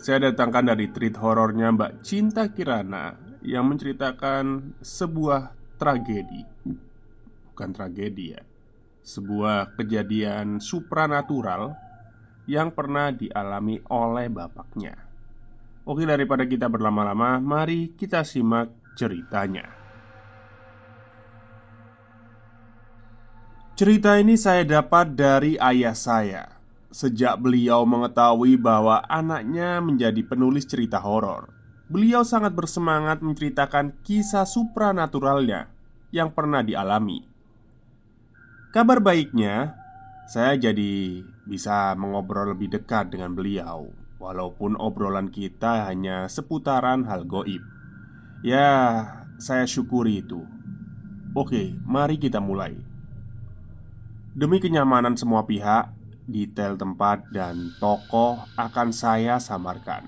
saya datangkan dari treat horornya Mbak Cinta Kirana Yang menceritakan sebuah tragedi. Bukan tragedi ya. Sebuah kejadian supranatural Yang pernah dialami oleh bapaknya. Oke daripada kita berlama-lama Mari kita simak ceritanya. Cerita ini saya dapat dari ayah saya Sejak beliau mengetahui bahwa anaknya menjadi penulis cerita horor, beliau sangat bersemangat menceritakan kisah supranaturalnya yang pernah dialami. Kabar baiknya, saya jadi bisa mengobrol lebih dekat dengan beliau, walaupun obrolan kita hanya seputaran hal goib. Ya, saya syukuri itu. Oke, mari kita mulai. Demi kenyamanan semua pihak, detail tempat dan tokoh akan saya samarkan.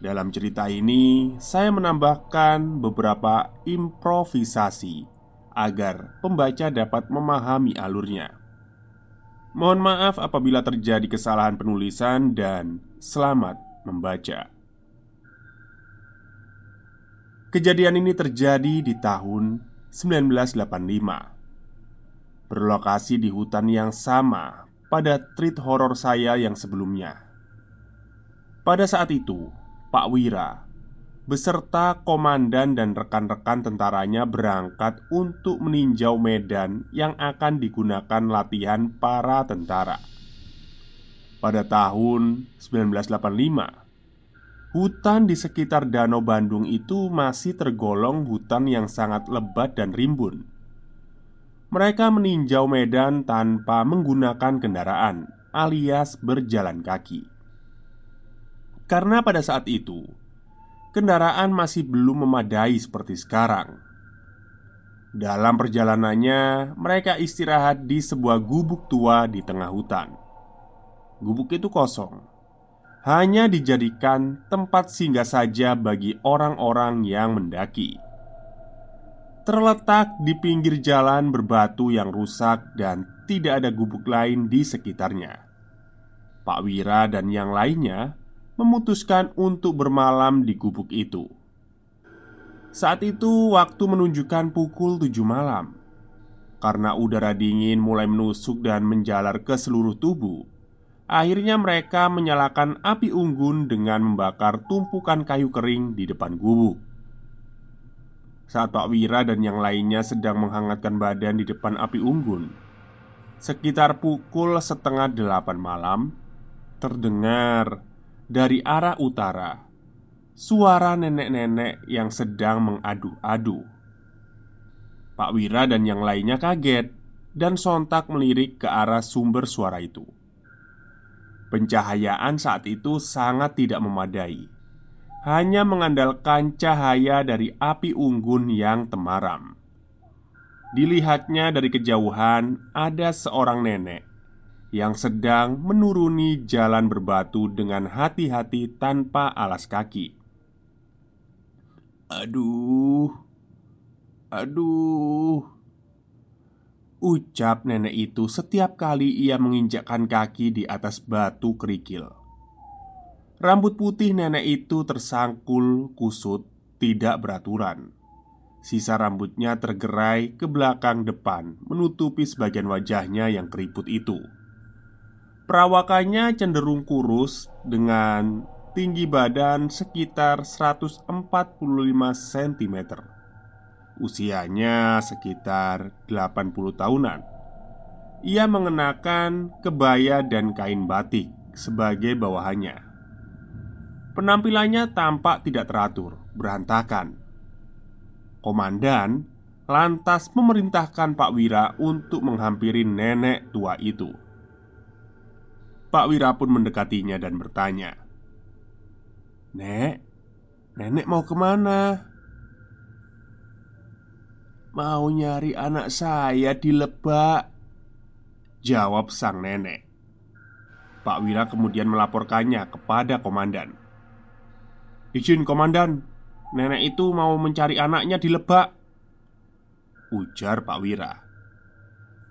Dalam cerita ini, saya menambahkan beberapa improvisasi agar pembaca dapat memahami alurnya. Mohon maaf apabila terjadi kesalahan penulisan, dan selamat membaca. Kejadian ini terjadi di tahun 1985 Berlokasi di hutan yang sama pada treat horor saya yang sebelumnya. Pada saat itu, Pak Wira beserta komandan dan rekan-rekan tentaranya berangkat untuk meninjau medan yang akan digunakan latihan para tentara. Pada tahun 1985, hutan di sekitar Danau Bandung itu masih tergolong hutan yang sangat lebat dan rimbun mereka meninjau medan tanpa menggunakan kendaraan, alias berjalan kaki. Karena pada saat itu kendaraan masih belum memadai seperti sekarang. Dalam perjalanannya, mereka istirahat di sebuah gubuk tua di tengah hutan. Gubuk itu kosong, hanya dijadikan tempat singgah saja bagi orang-orang yang mendaki terletak di pinggir jalan berbatu yang rusak dan tidak ada gubuk lain di sekitarnya. Pak Wira dan yang lainnya memutuskan untuk bermalam di gubuk itu. Saat itu waktu menunjukkan pukul tujuh malam Karena udara dingin mulai menusuk dan menjalar ke seluruh tubuh Akhirnya mereka menyalakan api unggun dengan membakar tumpukan kayu kering di depan gubuk saat Pak Wira dan yang lainnya sedang menghangatkan badan di depan api unggun. Sekitar pukul setengah delapan malam Terdengar dari arah utara Suara nenek-nenek yang sedang mengadu-adu. Pak Wira dan yang lainnya kaget Dan sontak melirik ke arah sumber suara itu. Pencahayaan saat itu sangat tidak memadai hanya mengandalkan cahaya dari api unggun yang temaram. Dilihatnya dari kejauhan, ada seorang nenek yang sedang menuruni jalan berbatu dengan hati-hati tanpa alas kaki. Aduh, aduh, ucap nenek itu setiap kali ia menginjakkan kaki di atas batu kerikil. Rambut putih nenek itu tersangkul kusut, tidak beraturan. Sisa rambutnya tergerai ke belakang depan, menutupi sebagian wajahnya yang keriput itu. Perawakannya cenderung kurus dengan tinggi badan sekitar 145 cm. Usianya sekitar 80 tahunan. Ia mengenakan kebaya dan kain batik sebagai bawahannya. Penampilannya tampak tidak teratur, berantakan. Komandan lantas memerintahkan Pak Wira untuk menghampiri nenek tua itu. Pak Wira pun mendekatinya dan bertanya, "Nek, Nenek mau ke mana? Mau nyari anak saya di lebak Jawab sang nenek Pak Wira kemudian melaporkannya kepada komandan Izin komandan Nenek itu mau mencari anaknya di lebak Ujar Pak Wira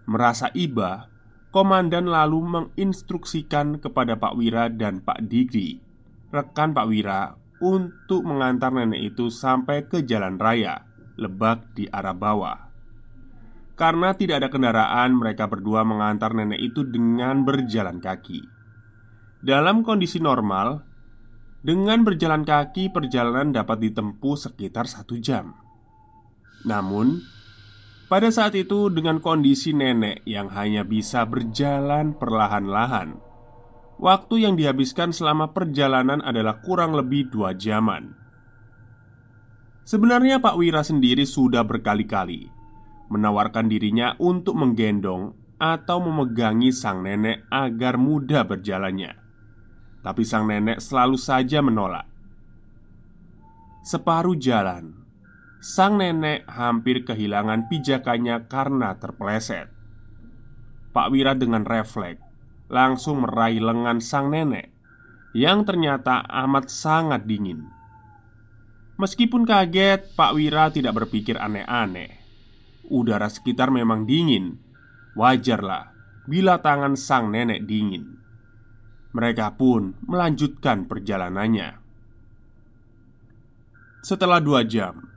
Merasa iba Komandan lalu menginstruksikan kepada Pak Wira dan Pak Digi Rekan Pak Wira Untuk mengantar nenek itu sampai ke jalan raya Lebak di arah bawah. Karena tidak ada kendaraan, mereka berdua mengantar nenek itu dengan berjalan kaki. Dalam kondisi normal, dengan berjalan kaki, perjalanan dapat ditempuh sekitar satu jam. Namun, pada saat itu, dengan kondisi nenek yang hanya bisa berjalan perlahan-lahan, waktu yang dihabiskan selama perjalanan adalah kurang lebih dua jaman. Sebenarnya Pak Wira sendiri sudah berkali-kali menawarkan dirinya untuk menggendong atau memegangi sang nenek agar mudah berjalannya. Tapi sang nenek selalu saja menolak. Separuh jalan, sang nenek hampir kehilangan pijakannya karena terpeleset. Pak Wira dengan refleks langsung meraih lengan sang nenek yang ternyata amat sangat dingin. Meskipun kaget, Pak Wira tidak berpikir aneh-aneh. Udara sekitar memang dingin. Wajarlah bila tangan sang nenek dingin. Mereka pun melanjutkan perjalanannya. Setelah dua jam,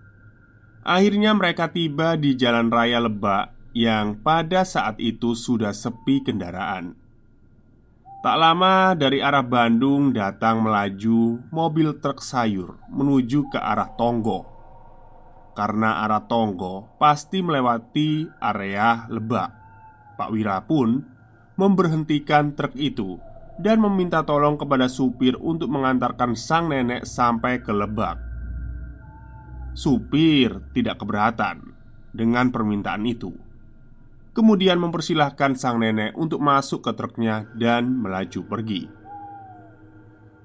akhirnya mereka tiba di jalan raya Lebak yang pada saat itu sudah sepi kendaraan. Tak lama dari arah Bandung datang melaju mobil truk sayur menuju ke arah Tonggo. Karena arah Tonggo pasti melewati area Lebak. Pak Wira pun memberhentikan truk itu dan meminta tolong kepada supir untuk mengantarkan sang nenek sampai ke Lebak. Supir tidak keberatan dengan permintaan itu. Kemudian mempersilahkan sang nenek untuk masuk ke truknya dan melaju pergi.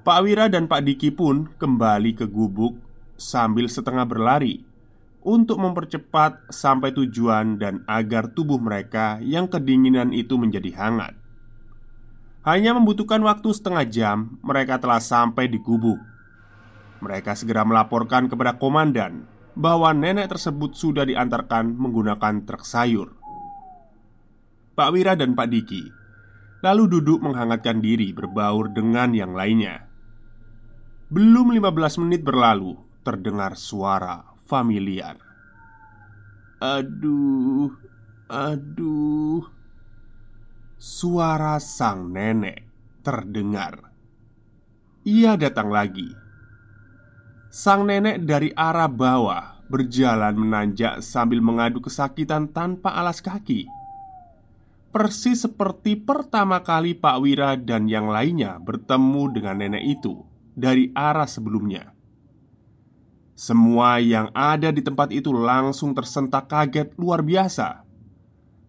Pak Wira dan Pak Diki pun kembali ke gubuk sambil setengah berlari Untuk mempercepat sampai tujuan dan agar tubuh mereka yang kedinginan itu menjadi hangat Hanya membutuhkan waktu setengah jam mereka telah sampai di gubuk Mereka segera melaporkan kepada komandan bahwa nenek tersebut sudah diantarkan menggunakan truk sayur. Pak Wira dan Pak Diki Lalu duduk menghangatkan diri berbaur dengan yang lainnya. Belum 15 menit berlalu Terdengar suara familiar. Aduh Aduh Suara sang nenek terdengar Ia datang lagi Sang nenek dari arah bawah berjalan menanjak sambil mengadu kesakitan tanpa alas kaki persis seperti pertama kali Pak Wira dan yang lainnya bertemu dengan nenek itu dari arah sebelumnya. Semua yang ada di tempat itu langsung tersentak kaget luar biasa.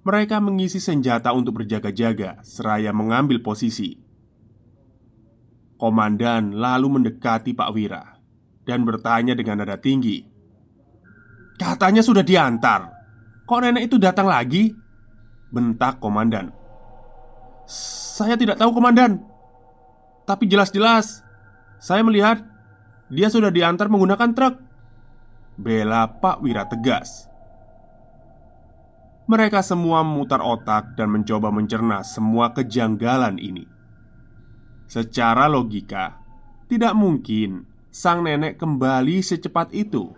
Mereka mengisi senjata untuk berjaga-jaga, seraya mengambil posisi. Komandan lalu mendekati Pak Wira dan bertanya dengan nada tinggi, "Katanya sudah diantar, kok nenek itu datang lagi?" Bentak komandan. Saya tidak tahu komandan. Tapi jelas-jelas Saya melihat Dia sudah diantar menggunakan truk. Bela Pak Wira tegas Mereka semua memutar otak dan mencoba mencerna semua kejanggalan ini. Secara logika Tidak mungkin sang nenek kembali secepat itu.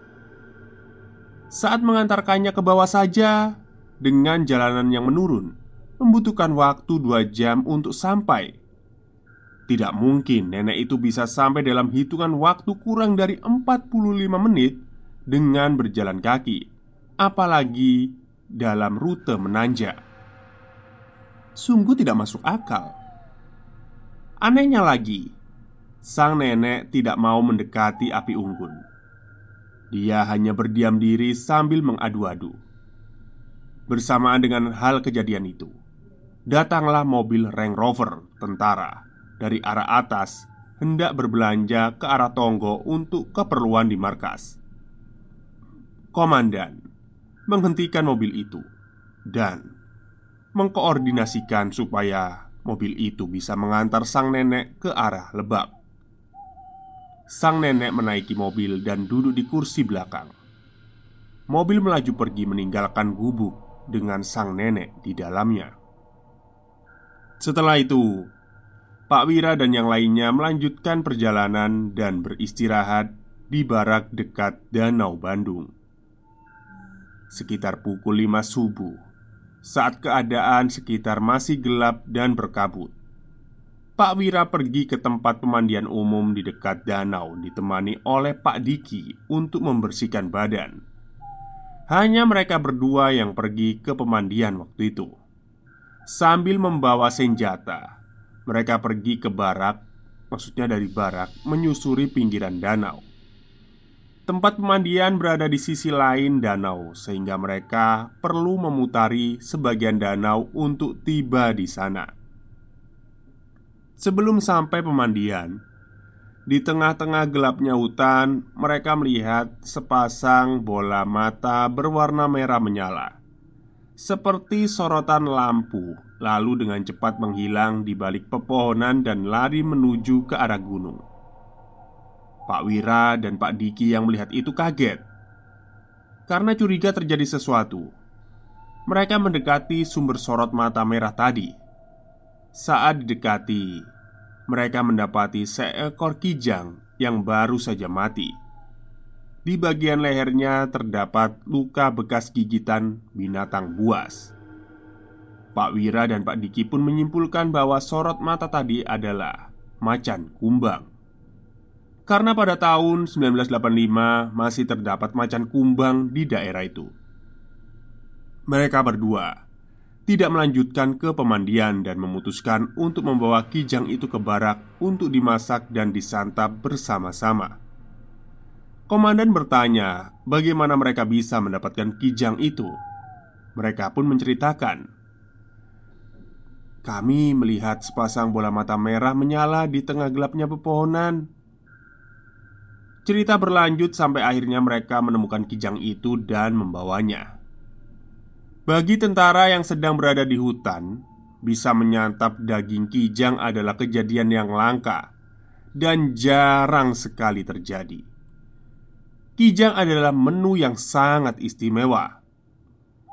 Saat mengantarkannya ke bawah saja dengan jalanan yang menurun Membutuhkan waktu dua jam untuk sampai. Tidak mungkin nenek itu bisa sampai dalam hitungan waktu kurang dari 45 menit Dengan berjalan kaki Apalagi dalam rute menanjak. Sungguh tidak masuk akal. Anehnya lagi Sang nenek tidak mau mendekati api unggun. Dia hanya berdiam diri sambil mengadu-adu. Bersamaan dengan hal kejadian itu Datanglah mobil Range Rover tentara Dari arah atas hendak berbelanja ke arah Tonggo untuk keperluan di markas. Komandan menghentikan mobil itu dan mengkoordinasikan supaya mobil itu bisa mengantar sang nenek ke arah Lebak. Sang nenek menaiki mobil dan duduk di kursi belakang. Mobil melaju pergi meninggalkan gubuk dengan sang nenek di dalamnya. Setelah itu, Pak Wira dan yang lainnya melanjutkan perjalanan dan beristirahat di barak dekat Danau Bandung. Sekitar pukul 5 subuh Saat keadaan sekitar masih gelap dan berkabut. Pak Wira pergi ke tempat pemandian umum di dekat danau Ditemani oleh Pak Diki untuk membersihkan badan. Hanya mereka berdua yang pergi ke pemandian waktu itu. Sambil membawa senjata Mereka pergi ke barak Maksudnya dari barak Menyusuri pinggiran danau Tempat pemandian berada di sisi lain danau, sehingga mereka perlu memutari sebagian danau untuk tiba di sana. Sebelum sampai pemandian, di tengah-tengah gelapnya hutan, mereka melihat sepasang bola mata berwarna merah menyala, seperti sorotan lampu, lalu dengan cepat menghilang di balik pepohonan dan lari menuju ke arah gunung. Pak Wira dan Pak Diki yang melihat itu kaget karena curiga terjadi sesuatu. Mereka mendekati sumber sorot mata merah tadi. Saat didekati, mereka mendapati seekor kijang yang baru saja mati. Di bagian lehernya terdapat luka bekas gigitan binatang buas. Pak Wira dan Pak Diki pun menyimpulkan bahwa sorot mata tadi adalah macan kumbang. Karena pada tahun 1985 masih terdapat macan kumbang di daerah itu Mereka berdua tidak melanjutkan ke pemandian dan memutuskan untuk membawa kijang itu ke barak untuk dimasak dan disantap bersama-sama. Komandan bertanya, bagaimana mereka bisa mendapatkan kijang itu. Mereka pun menceritakan, "Kami melihat sepasang bola mata merah menyala di tengah gelapnya pepohonan. Cerita berlanjut sampai akhirnya mereka menemukan kijang itu dan membawanya. Bagi tentara yang sedang berada di hutan, bisa menyantap daging kijang adalah kejadian yang langka dan jarang sekali terjadi. Kijang adalah menu yang sangat istimewa.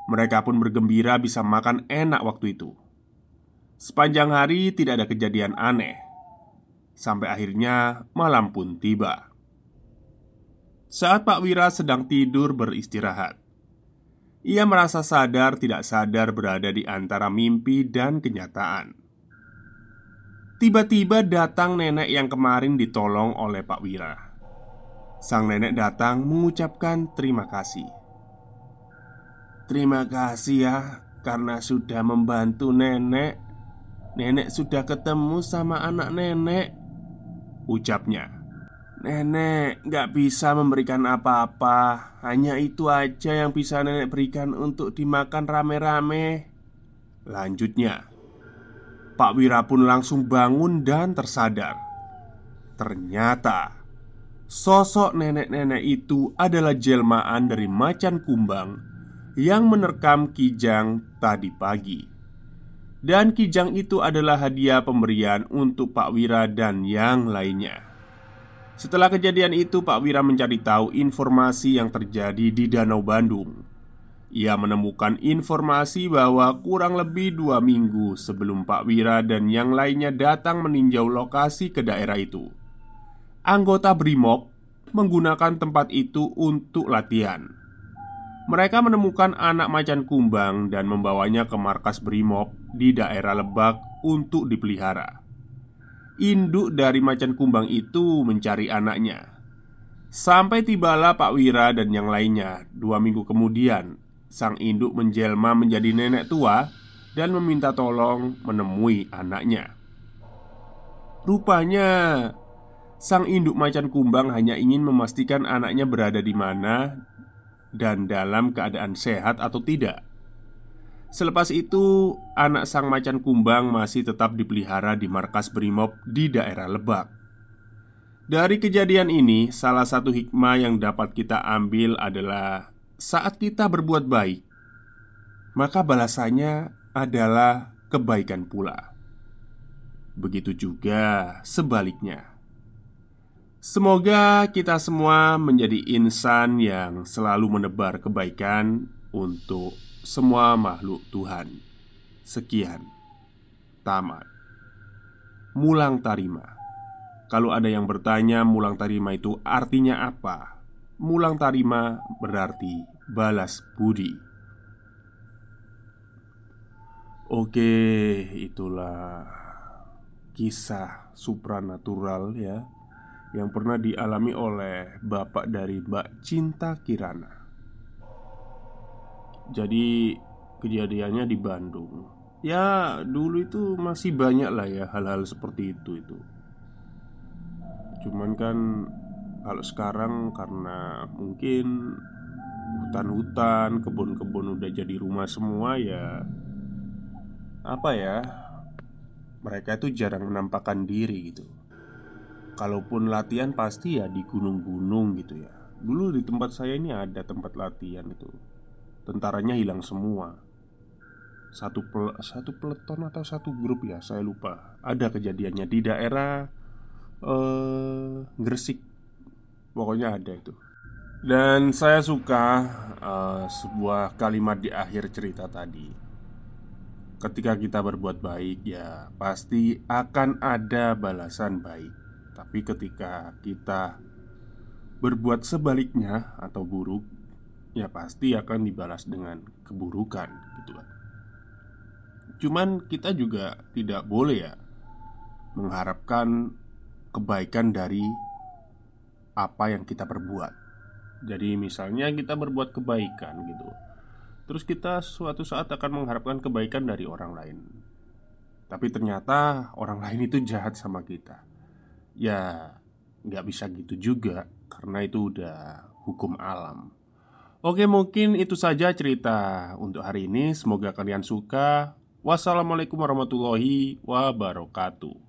Mereka pun bergembira bisa makan enak waktu itu. Sepanjang hari tidak ada kejadian aneh, sampai akhirnya malam pun tiba. Saat Pak Wira sedang tidur beristirahat, ia merasa sadar tidak sadar berada di antara mimpi dan kenyataan. Tiba-tiba datang nenek yang kemarin ditolong oleh Pak Wira. Sang nenek datang mengucapkan terima kasih. Terima kasih ya, karena sudah membantu nenek. Nenek sudah ketemu sama anak nenek, ucapnya. Nenek gak bisa memberikan apa-apa. Hanya itu aja yang bisa nenek berikan untuk dimakan rame-rame. Lanjutnya Pak Wira pun langsung bangun dan tersadar. Ternyata Sosok nenek-nenek itu adalah jelmaan dari macan kumbang Yang menerkam kijang tadi pagi. Dan kijang itu adalah hadiah pemberian untuk Pak Wira dan yang lainnya setelah kejadian itu, Pak Wira mencari tahu informasi yang terjadi di Danau Bandung. Ia menemukan informasi bahwa kurang lebih dua minggu sebelum Pak Wira dan yang lainnya datang meninjau lokasi ke daerah itu, anggota Brimob menggunakan tempat itu untuk latihan. Mereka menemukan anak macan kumbang dan membawanya ke markas Brimob di daerah Lebak untuk dipelihara induk dari macan kumbang itu mencari anaknya. Sampai tibalah Pak Wira dan yang lainnya. Dua minggu kemudian, sang induk menjelma menjadi nenek tua dan meminta tolong menemui anaknya. Rupanya, sang induk macan kumbang hanya ingin memastikan anaknya berada di mana dan dalam keadaan sehat atau tidak. Selepas itu, anak sang macan kumbang masih tetap dipelihara di markas Brimob di daerah Lebak. Dari kejadian ini, salah satu hikmah yang dapat kita ambil adalah saat kita berbuat baik, maka balasannya adalah kebaikan pula. Begitu juga sebaliknya. Semoga kita semua menjadi insan yang selalu menebar kebaikan untuk semua makhluk Tuhan. Sekian, tamat. Mulang Tarima. Kalau ada yang bertanya mulang tarima itu artinya apa? Mulang tarima berarti balas budi Oke, itulah kisah supranatural ya Yang pernah dialami oleh bapak dari Mbak Cinta Kirana Jadi kejadiannya di Bandung. Ya dulu itu masih banyak lah ya hal-hal seperti itu itu. Cuman kan kalau sekarang karena mungkin hutan-hutan, kebun-kebun udah jadi rumah semua ya Apa ya Mereka itu jarang menampakkan diri gitu. Kalaupun latihan pasti ya di gunung-gunung gitu ya. Dulu di tempat saya ini ada tempat latihan itu Tentaranya hilang semua. Satu pel satu peleton atau satu grup ya saya lupa. Ada kejadiannya di daerah uh, Gresik. Pokoknya ada itu. Dan saya suka uh, sebuah kalimat di akhir cerita tadi. Ketika kita berbuat baik ya pasti akan ada balasan baik. Tapi ketika kita berbuat sebaliknya atau buruk Ya pasti akan dibalas dengan keburukan gitu kan Cuman kita juga tidak boleh ya Mengharapkan kebaikan dari apa yang kita perbuat. Jadi, misalnya kita berbuat kebaikan gitu, terus kita suatu saat akan mengharapkan kebaikan dari orang lain, tapi ternyata orang lain itu jahat sama kita. Ya, nggak bisa gitu juga, karena itu udah hukum alam. Oke, mungkin itu saja cerita untuk hari ini. Semoga kalian suka. Wassalamualaikum warahmatullahi wabarakatuh.